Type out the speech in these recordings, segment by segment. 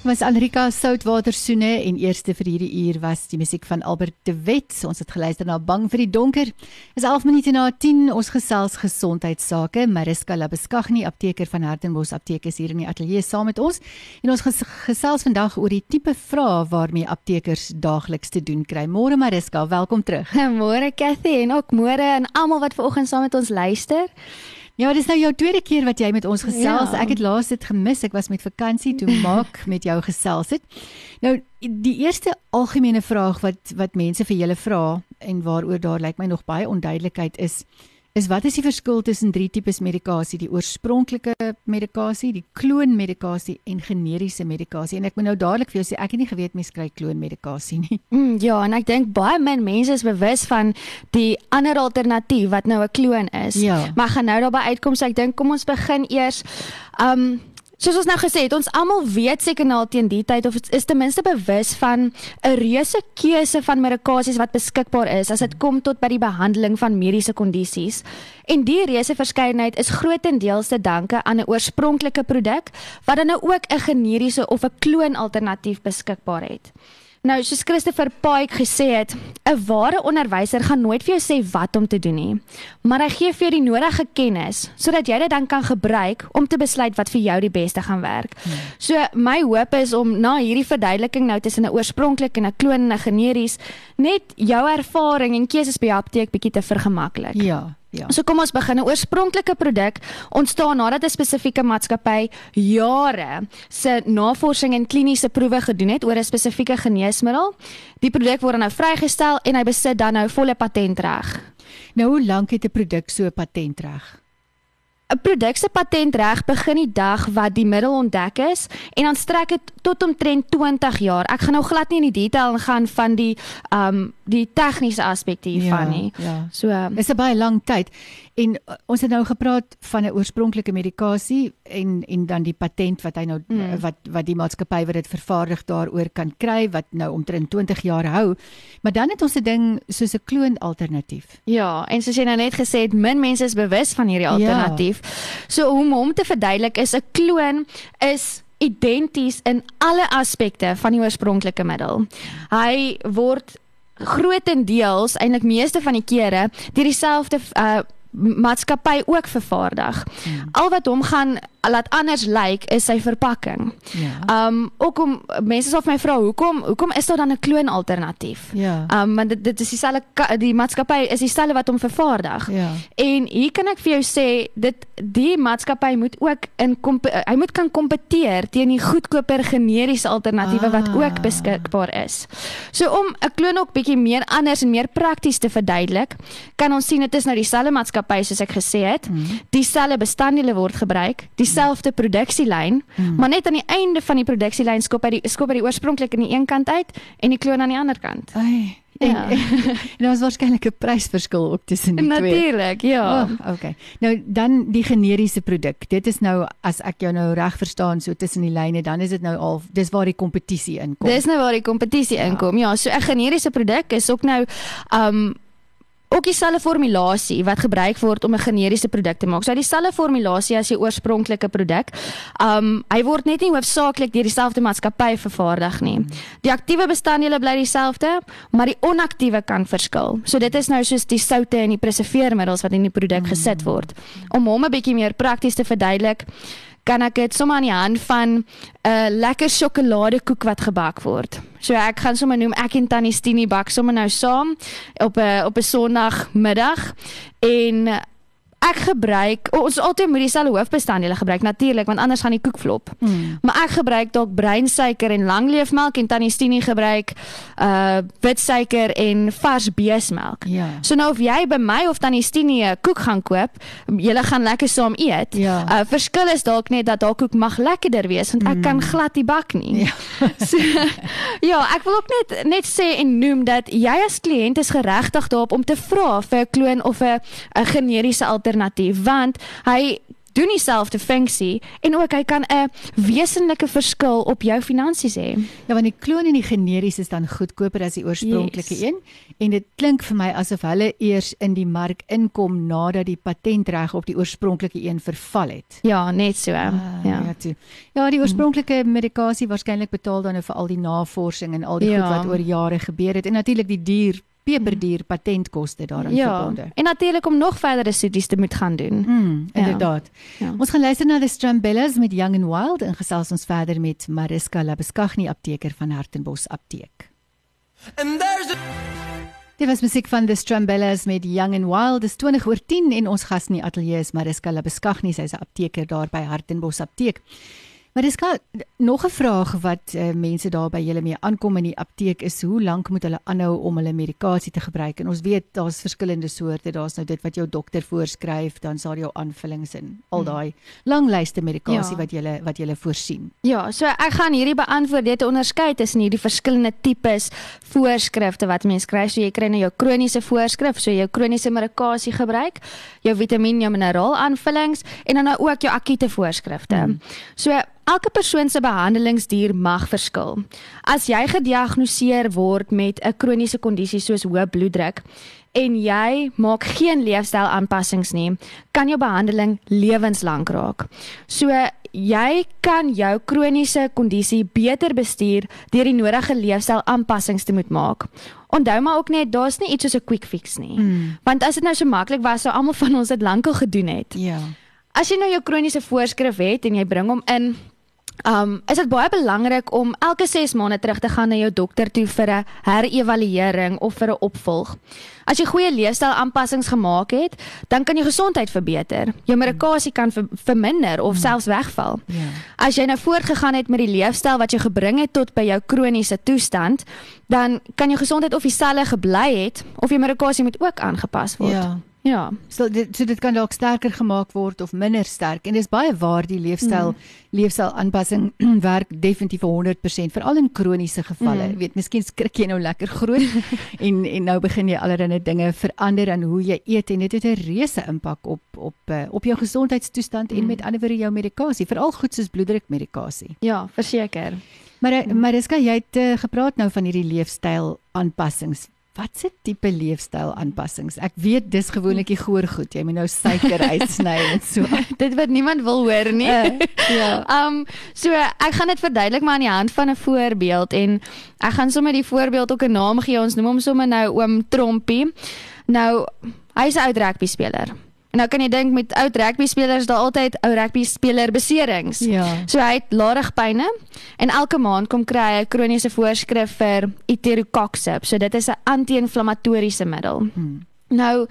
Was Alrika Soutwater Soene en eerste vir hierdie uur was die musiek van Albert de Wet. Ons het geluister na Bang vir die donker. Is 11 minute na 10 ons gesels gesondheidsake. Mariska Labeskagni, apteker van Hartenbos Apteek is hier in die ateljee saam met ons. En ons gesels vandag oor die tipe vrae waarmee aptekers daagliks te doen kry. Môre Mariska, welkom terug. Môre Cathy en ook môre aan almal wat vanoggend saam met ons luister. Ja, dis nou jou tweede keer wat jy met ons gesels. Ja. Ek het laas dit gemis. Ek was met vakansie toe maak met jou gesels het. Nou die eerste algemene vraag wat wat mense vir julle vra en waaroor daar lyk my nog baie onduidelikheid is is wat is die verskil tussen drie tipes medikasie, die oorspronklike medikasie, die kloonmedikasie en generiese medikasie? En ek moet nou dadelik vir jou sê ek het nie geweet mense kry kloonmedikasie nie. Mm, ja, en ek dink baie min mense is bewus van die ander alternatief wat nou 'n kloon is. Ja. Maar gaan nou daarby uitkom, so ek dink kom ons begin eers um Soos ons nou gesê het, ons almal weet seker nou teen die tyd of is ten minste bewus van 'n reuse keuse van medikasies wat beskikbaar is as dit kom tot by die behandeling van mediese kondisies. En die reuse verskeidenheid is grootendeels te danke aan 'n oorspronklike produk wat dan nou ook 'n generiese of 'n kloon alternatief beskikbaar het. Nou, soos Christopher Pike gesê het, 'n ware onderwyser gaan nooit vir jou sê wat om te doen nie, maar hy gee vir jou die nodige kennis sodat jy dit dan kan gebruik om te besluit wat vir jou die beste gaan werk. Hmm. So, my hoop is om na hierdie verduideliking nou tussen 'n oorspronklik en 'n kloon en 'n generies net jou ervaring en keuses by apteek bietjie te vergemaklik. Ja. Ja. So kom ons begin. 'n Oorspronklike produk ontstaan nadat 'n spesifieke maatskappy jare se navorsing en kliniese proewe gedoen het oor 'n spesifieke geneesmiddel. Die produk word nou vrygestel en hy besit dan nou volle patentreg. Nou hoe lank het 'n produk so 'n patentreg? 'n Produk se patentreg begin die dag wat die middel ontdek is en dan strek dit tot omtrent 20 jaar. Ek gaan nou glad nie in die detail ingaan van die um die tegniese aspekte hiervan ja, nie. Ja. So um, is 'n baie lang tyd. En uh, ons het nou gepraat van 'n oorspronklike medikasie en en dan die patent wat hy nou mm. wat wat die maatskappy wat dit vervaardig daaroor kan kry wat nou omtrent 20 jaar hou. Maar dan het ons 'n ding soos 'n kloon alternatief. Ja, en soos jy nou net gesê het, min mense is bewus van hierdie ja. alternatief. Ja. So om hom te verduidelik is 'n kloon is identies in alle aspekte van die oorspronklike middel. Hy word grootendeels eintlik meeste van die kere deur dieselfde uh, maatskappy ook vervaardig. Hmm. Al wat hom gaan laat anders lyk like, is sy verpakking. Ja. Um ook om mense sal my vra hoekom hoekom is daar dan 'n kloon alternatief? Ja. Um want dit, dit is dieselfde die maatskappy is dieselfde wat hom vervaardig. Ja. En hier kan ek vir jou sê dit die maatskappy moet ook in hy moet kan kompeteer teen die goedkoper generiese alternatiewe ah. wat ook beskikbaar is. So om 'n kloon ook bietjie meer anders en meer prakties te verduidelik, kan ons sien dit is nou dieselfde maatskappy soos ek gesê het. Mm. Dieselfde bestanddele word gebruik. Die dieselfde produksielyn, hmm. maar net aan die einde van die produksielyn skop hy die skop hy die oorspronklik aan die een kant uit en die kloon aan die ander kant. Ai. Ja. En, en daar was waarskynlik 'n prysverskil ook tussen die Natuurlijk, twee. Natuurlik, ja. Oh, okay. Nou dan die generiese produk. Dit is nou as ek jou nou reg verstaan so tussen die lyne, dan is dit nou al dis waar die kompetisie inkom. Dis nou waar die kompetisie ja. inkom. Ja, so 'n generiese produk is ook nou um ook dieselfde formulasie wat gebruik word om 'n generiese produk te maak. So dieselfde formulasie as die oorspronklike produk. Um hy word net nie hoofsaaklik deur dieselfde maatskappy vervaardig nie. Die aktiewe bestanddele bly dieselfde, maar die onaktiewe kan verskil. So dit is nou soos die soutte en die preserveermiddels wat in die produk gesit word. Om hom 'n bietjie meer prakties te verduidelik, kan ek dit sommer aan die hand van 'n uh, lekker sjokoladekoek wat gebak word. So ek gaan sommer noem ek en Tannie Stini bak sommer nou saam op 'n op 'n Sondagmiddag en ek gebruik ons altyd moet dieselfde hoofbestanddele gebruik natuurlik want anders gaan die koek flop. Mm. Maar ek gebruik dalk breinsuiker en langleefmelk en tannie Stini gebruik uh witsuiker en vars beesmelk. Ja. So nou of jy by my of tannie Stini 'n koek gaan koop, julle gaan lekker saam eet. Ja. Uh verskil is dalk net dat daai koek mag lekkerder wees want ek mm. kan glad nie bak nie. Ja. so, ja, ek wil ook net net sê en noem dat jy as kliënt is geregtig daarop om te vra vir 'n kloon of 'n 'n generiese alternatief alternatief want hy doen dieselfde funksie en ook hy kan 'n wesenlike verskil op jou finansies hê. Ja, want die kloon en die generiese is dan goedkoper as die oorspronklike yes. een en dit klink vir my asof hulle eers in die mark inkom nadat die patentreg op die oorspronklike een verval het. Ja, net so. Ah, ja. Ja, toe. ja, die oorspronklike medikasie waarskynlik betaal dan nou vir al die navorsing en al die ja. goed wat oor jare gebeur het en natuurlik die duur peperduur patentkoste daarin ja, verbonde. En natuurlik om nog verdere studies te moet gaan doen. Mm, inderdaad. Ja. Ja. Ons gaan luister na die Strambellas met Young and Wild en gesels ons verder met Mariska Labeskagni apteker van Hartenbos Apteek. And there's a Dit was musiek van The Strambellas met Young and Wild. Dis 20 oor 10 en ons gas in die ateljee is Mariska Labeskagni, sy's 'n apteker daar by Hartenbos Apteek. Maar dis gaan nog 'n vraag wat uh, mense daar by julle mee aankom in die apteek is hoe lank moet hulle aanhou om hulle medikasie te gebruik? En ons weet daar's verskillende soorte. Daar's nou dit wat jou dokter voorskryf, dan sal jou aanvullings en al hmm. daai lang lyste medikasie ja. wat julle wat julle voorsien. Ja, so ek gaan hierdie beantwoord dit onderskei tussen hierdie verskillende tipes voorskrifte wat mense kry. So jy kry nou jou kroniese voorskrif, so jou kroniese medikasie gebruik, jou vitamien, jou mineraal aanvullings en dan nou ook jou akute voorskrifte. Hmm. So Elke persoon se behandelingsduur mag verskil. As jy gediagnoseer word met 'n kroniese kondisie soos hoë bloeddruk en jy maak geen leefstylaanpassings nie, kan jou behandeling lewenslank raak. So jy kan jou kroniese kondisie beter bestuur deur die nodige leefstylaanpassings te moet maak. Onthou maar ook net daar's nie iets soos 'n quick fix nie. Mm. Want as dit nou so maklik was, sou almal van ons dit lankal gedoen het. Ja. As jy nou jou kroniese voorskrif het en jy bring hom in Um is dit baie belangrik om elke 6 maande terug te gaan na jou dokter toe vir 'n herëvaluering of vir 'n opvolg. As jy goeie leefstyl-aanpassings gemaak het, dan kan jou gesondheid verbeter. Jou medikasie kan ver verminder of hmm. selfs wegval. Ja. As jy nou voortgegaan het met die leefstyl wat jou gebring het tot by jou kroniese toestand, dan kan jou gesondheid of dieselfde gebly het of jou medikasie moet ook aangepas word. Ja. Ja, so dit so dit kan dalk sterker gemaak word of minder sterk en dis baie waar die leefstyl mm. leefstyl aanpassing werk definitief 100% veral in kroniese gevalle. Jy mm. weet, miskien skrik jy nou lekker groot en en nou begin jy allerlei dinge verander aan hoe jy eet en dit het 'n reuse impak op op uh, op jou gesondheidstoestand mm. en met ander woorde jou medikasie, veral goed soos bloeddrukmedikasie. Ja, verseker. Maar eh, maar dis kan jy het uh, gepraat nou van hierdie leefstyl aanpassings. Wat se tipe leefstyl aanpassings? Ek weet dis gewoonlik die goor goed. Jy moet nou suiker uitsny en so. dit wat niemand wil hoor nie. Uh, ja. Um so ek gaan dit verduidelik maar aan die hand van 'n voorbeeld en ek gaan sommer die voorbeeld ook 'n naam gee. Ons noem hom sommer nou oom Trompie. Nou hy's 'n ou rugby speler. En nou kan jy dink met ou rugby spelers daar altyd ou rugby speler beserings. Ja. So hy het larigpyne en elke maand kom kry hy 'n kroniese voorskrif vir Iterocoxib. So dit is 'n anti-inflammatoriese middel. Hmm. Nou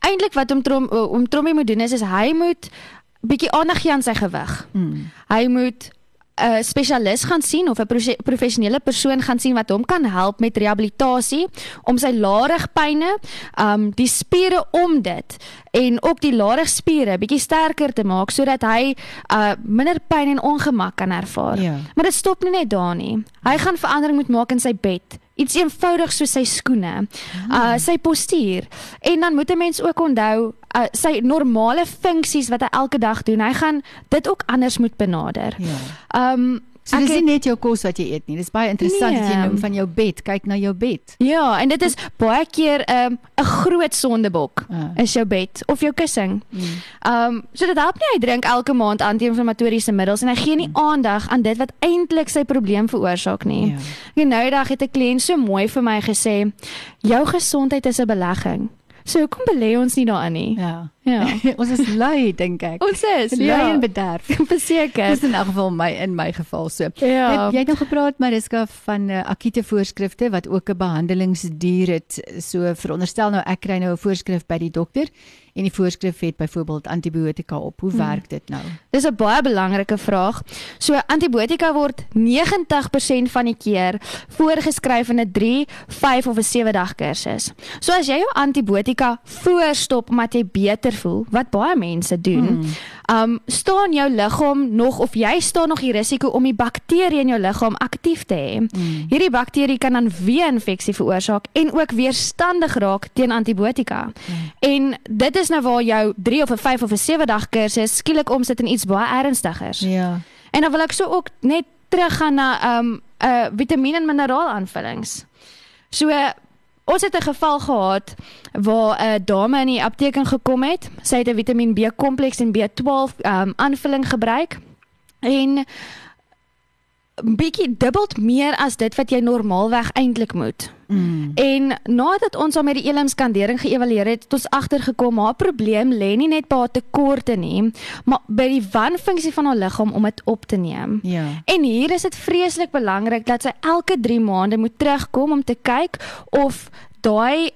eintlik wat om trom om trommie moet doen is is hy moet bietjie aandag gee aan sy gewig. Hmm. Hy moet 'n spesialis gaan sien of 'n professionele persoon gaan sien wat hom kan help met rehabilitasie om sy larigpyne, um die spiere om dit en ook die larigspiere bietjie sterker te maak sodat hy uh minder pyn en ongemak kan ervaar. Ja. Maar dit stop nie net daar nie. Hy gaan verandering moet maak in sy bed. Iets eenvoudig soos sy skoene, uh sy postuur. En dan moet 'n mens ook onthou uh, sy normale funksies wat hy elke dag doen. Hy gaan dit ook anders moet benader. Ja. Um So dis nie net jou kos wat jy eet nie. Dis baie interessant nee. dat jy noem van jou bed. Kyk na jou bed. Ja, en dit is baie keer 'n um, 'n groot sondebok uh. is jou bed of jou kussing. Mm. Um so dit help nie hy drink elke maand anti-inflammatoriese middels en hy gee nie mm. aandag aan dit wat eintlik sy probleem veroorsaak nie. Ja. Nou dag het 'n kliënt so mooi vir my gesê, jou gesondheid is 'n belegging. So hoekom belê ons nie daarin nie? Ja. Ja. ons is lui dink ek. Ons is lui ja. en bederf. Verseker. Dis in elk geval my in my geval so. Ja. Het jy nog gepraat Mariska van uh, akute voorskrifte wat ook 'n behandelingsduur het. So veronderstel nou ek kry nou 'n voorskrif by die dokter en die voorskrif het byvoorbeeld antibiotika op. Hoe hmm. werk dit nou? Dis 'n baie belangrike vraag. So antibiotika word 90% van die keer voorgeskryf in 'n 3, 5 of 'n 7 dag kursus. So as jy jou antibiotika voorstop omdat jy beter voel wat baie mense doen. Mm. Um staan jou liggaam nog of jy staan nog die risiko om die bakterie in jou liggaam aktief te hê. Mm. Hierdie bakterie kan dan weer infeksie veroorsaak en ook weerstandig raak teen antibiotika. Mm. En dit is nou waar jou 3 of 'n 5 of 'n 7 dag kursus skielik omsit in iets baie ernstigers. Ja. En dan wil ek so ook net teruggaan na um uh vitamine en mineraal aanvullings. So ons het 'n geval gehad waar 'n dame in die apteek ingekom het. Sy het 'n Vitamiin B kompleks en B12 um aanvulling gebruik en bietjie dubbel meer as dit wat jy normaalweg eintlik moet. Mm. En nadat ons al met die elimskandering geëvalueer het, het ons agtergekom haar probleem lê nie net by haar tekorte nie, maar by die wanfunksie van haar liggaam om dit op te neem. Ja. En hier is dit vreeslik belangrik dat sy elke 3 maande moet terugkom om te kyk of daai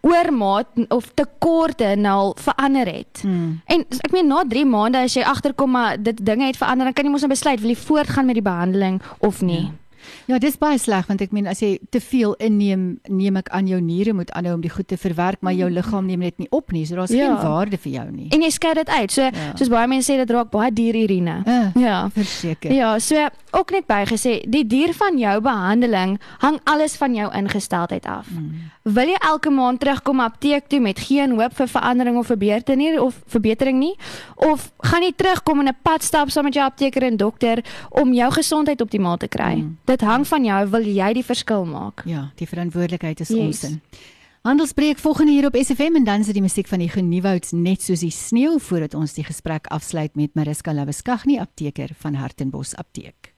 oormaat of tekorte nou verander het. Hmm. En ek meen na 3 maande as jy agterkom maar dit dinge het verander, dan kan jy mos nou besluit wil jy voortgaan met die behandeling of nie. Ja. Ja, dis baie sleg want ek meen as jy te veel inneem, neem ek aan jou niere moet aanhou om die goed te verwerk, maar jou liggaam neem dit nie op nie. So daar's ja. geen waarde vir jou nie. En jy skei dit uit. So ja. soos baie mense sê dit raak baie dier urine. Uh, ja, verseker. Ja, so ook net bygesê, die duur van jou behandeling hang alles van jou ingesteldheid af. Mm. Wil jy elke maand terugkom apteek toe met geen hoop vir verandering of verbetering nie of verbetering nie? Of gaan jy terugkom in 'n pad stap saam met jou apteker en dokter om jou gesondheid optimaal te kry? Mm. Dit hang van jou, wil jy die verskil maak? Ja, die verantwoordelikheid is yes. ons in. Handelspreek volgende hier op SFM en dan is die musiek van die Genuwouds net soos die sneeu voordat ons die gesprek afsluit met Mariska Labuskaghni apteker van Hartenbos Apteek.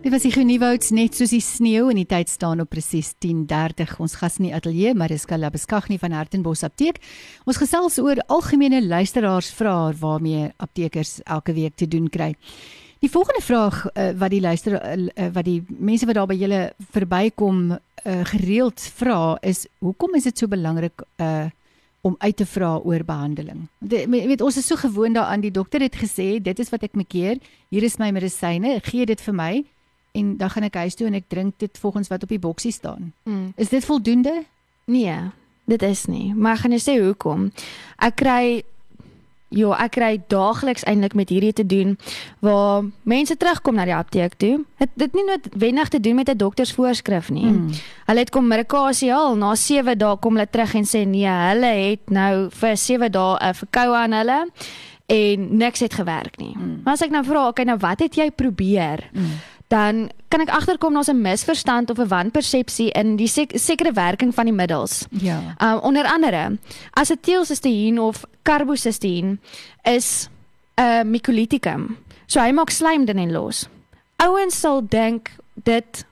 Dit was die Genuwouds net soos die sneeu en die tyd staan op presies 10:30. Ons gas in die ateljee, Mariska Labuskaghni van Hartenbos Apteek. Ons gesels oor algemene luisteraarsvrae waarmee aptekers elke week te doen kry. Die volgende vraag uh, wat die luister uh, wat die mense wat daar by julle verbykom uh, gereeld vra is hoekom is dit so belangrik uh, om uit te vra oor behandeling? Jy weet ons is so gewoond daaraan die dokter het gesê dit is wat ek moet keer. Hier is my medisyne, gee dit vir my en dan gaan ek huis toe en ek drink dit volgens wat op die boksie staan. Mm. Is dit voldoende? Nee, dit is nie. Maar ek gaan jou sê hoekom. Ek kry Ja, ek kry daagliks eintlik met hierdie te doen waar mense terugkom na die apteek toe. Dit dit nie noodwendig te doen met 'n doktersvoorskrif nie. Mm. Hulle het kom medikasie al na 7 dae kom hulle terug en sê nee, hulle het nou vir 7 dae 'n verkoue aan hulle en niks het gewerk nie. Mm. Maar as ek nou vra, okay, nou wat het jy probeer? Mm dan kan ek agterkom daar's 'n misverstand of 'n wanpersepsie in die sek sekere werking van die middels. Ja. Um onder andere, asetilsistien of carbosistien is 'n uh, micolitikum. So hy maak slijm dan en los. Ouens sal dink dit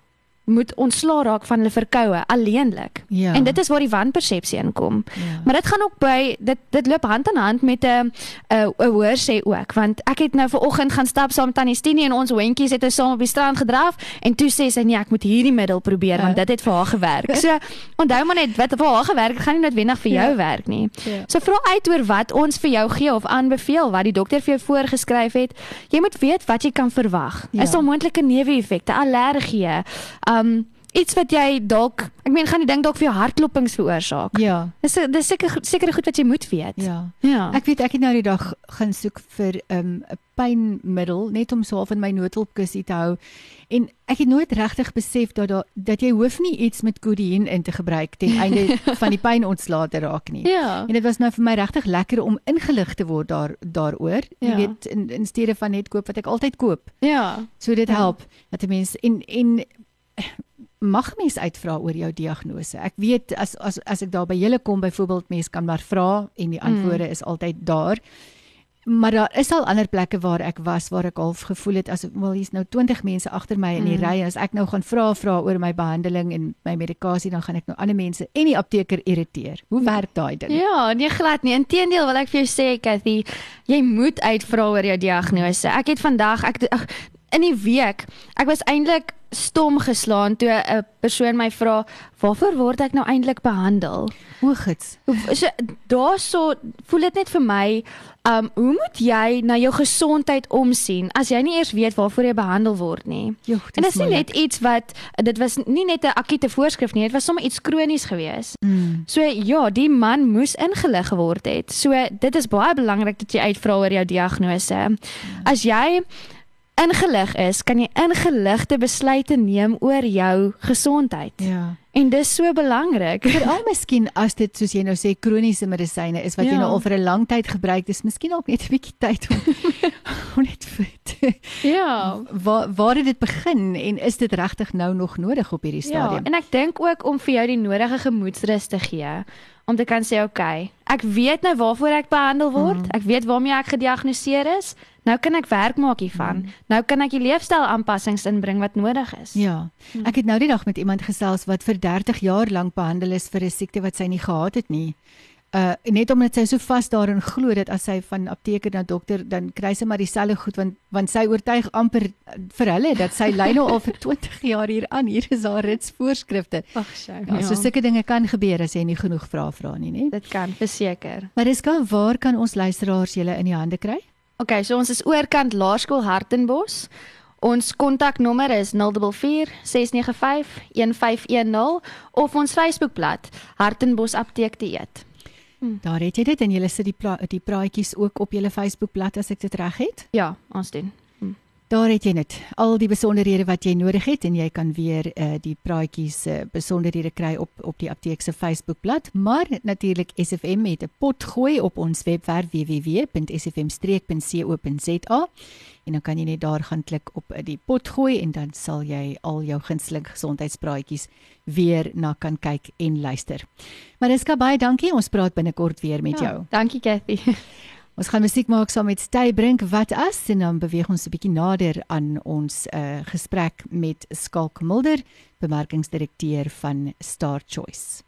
moet ontslaa raak van hulle verkoue alleenlik. Ja. En dit is waar die wanpersepsie inkom. Ja. Maar dit gaan ook by dit dit loop hand aan hand met 'n 'n hoor sê ook want ek het nou ver oggend gaan stap saam met Tannie Stinie en ons hondjies het ons saam op die strand gedraf en toe sê sy nee ek moet hierdie middel probeer ja. want dit het vir haar gewerk. So onthou maar net wat vir haar gewerk het gaan nie noodwendig vir jou ja. werk nie. Ja. So vra uit oor wat ons vir jou gee of aanbeveel wat die dokter vir jou voorgeskryf het. Jy moet weet wat jy kan verwag. Ja. Is daar moontlike neeweffekte, allergieë? Um, um iets wat jy dalk ek meen gaan jy dink dalk vir jou hartklopings veroorsaak. Ja. Dis dis seker seker goed wat jy moet weet. Ja. Ja. Ek weet ek het nou die dag gaan soek vir um 'n pynmiddel net om so half in my noodhulpkussie te hou. En ek het nooit regtig besef dat da, dat jy hoef nie iets met kodeïn in te gebruik ten einde van die pyn ontslae te raak nie. Ja. En dit was nou vir my regtig lekker om ingelig te word daar daaroor. Jy ja. weet in in steede van net koop wat ek altyd koop. Ja. So dit ja. help dat 'n mens en en mag mens uitvra oor jou diagnose. Ek weet as as as ek daar by julle kom byvoorbeeld mense kan maar vra en die antwoorde mm. is altyd daar. Maar daar is al ander plekke waar ek was waar ek half gevoel het as wel hier's nou 20 mense agter my in die mm. ry en as ek nou gaan vra vra oor my behandeling en my medikasie dan gaan ek nou ander mense en die apteker irriteer. Hoe werk daai ding? Ja, nee glad nie. Inteendeel wil ek vir jou sê Cathy, jy moet uitvra oor jou diagnose. Ek het vandag ek ag in die week, ek was eintlik stom geslaan toe 'n persoon my vra, "Waarvoor word ek nou eintlik behandel?" O, gits. So daarso voel dit net vir my, um hoe moet jy na jou gesondheid omsien as jy nie eers weet waarvoor jy behandel word nie? Jo, En dit is nie net iets wat dit was nie net 'n akute voorskrif nie, dit was sommer iets kronies gewees. Mm. So ja, die man moes ingelig geword het. So dit is baie belangrik dat jy uitvra oor jou diagnose. As jy ingelig is, kan jy ingeligte besluite neem oor jou gesondheid. Ja. En dis so belangrik. Veral miskien as dit soos jy nou sê kroniese medisyne is wat jy Ja. nou al vir 'n lang tyd gebruik, dis miskien ook net 'n bietjie tyd om om net vir Ja. waar waar het dit begin en is dit regtig nou nog nodig op hierdie Ja, stadium? en ek dink ook om vir jou die nodige gemoedsrus te gee om te kan sê okay, ek weet nou waarvoor ek behandel word. Mhm. Ek weet waarmee ek gediagnoseer is. Nou kan ek werk maak hiervan. Nou kan ek die leefstyl aanpassings inbring wat nodig is. Ja. Ek het nou die dag met iemand gesels wat vir 30 jaar lank behandel is vir 'n siekte wat sy nie gehad het nie. Uh net omdat sy so vas daarin glo dat as sy van apteker na dokter dan kry sy maar dieselfde goed want want sy oortuig amper uh, vir hulle dat sy ly nou al vir 20 jaar hier aan. Hier is haar rits voorskrifte. Ag, sy. Ja, so sulke dinge kan gebeur as jy nie genoeg vrae vra nie, né? dit kan verseker. Maar dis kan waar kan ons luisteraars julle in die hande kry? Okay, so ons is oorkant Laerskool Hartenbos. Ons kontaknommer is 044 695 1510 of ons Facebookblad Hartenbos Apteek Dieet. Daar het jy dit en julle sit die pla die praatjies ook op julle Facebookblad as ek dit reg het. Ja, ons doen. Daar het jy dit. Al die besonderhede wat jy nodig het en jy kan weer uh, die praatjies se uh, besonderhede kry op op die apteek se Facebookblad, maar natuurlik SFM het 'n pot gooi op ons webwerf www.sfm-streek.co.za en dan kan jy net daar gaan klik op uh, die pot gooi en dan sal jy al jou gunsteling gesondheidspraatjies weer na kan kyk en luister. Mariska baie dankie. Ons praat binnekort weer met jou. Ja, dankie Cathy. Ons gaan musiek maak saam met Stey Brink wat as en dan beweeg ons 'n bietjie nader aan ons uh, gesprek met Skalk Mulder, bemarkingsdirekteur van Star Choice.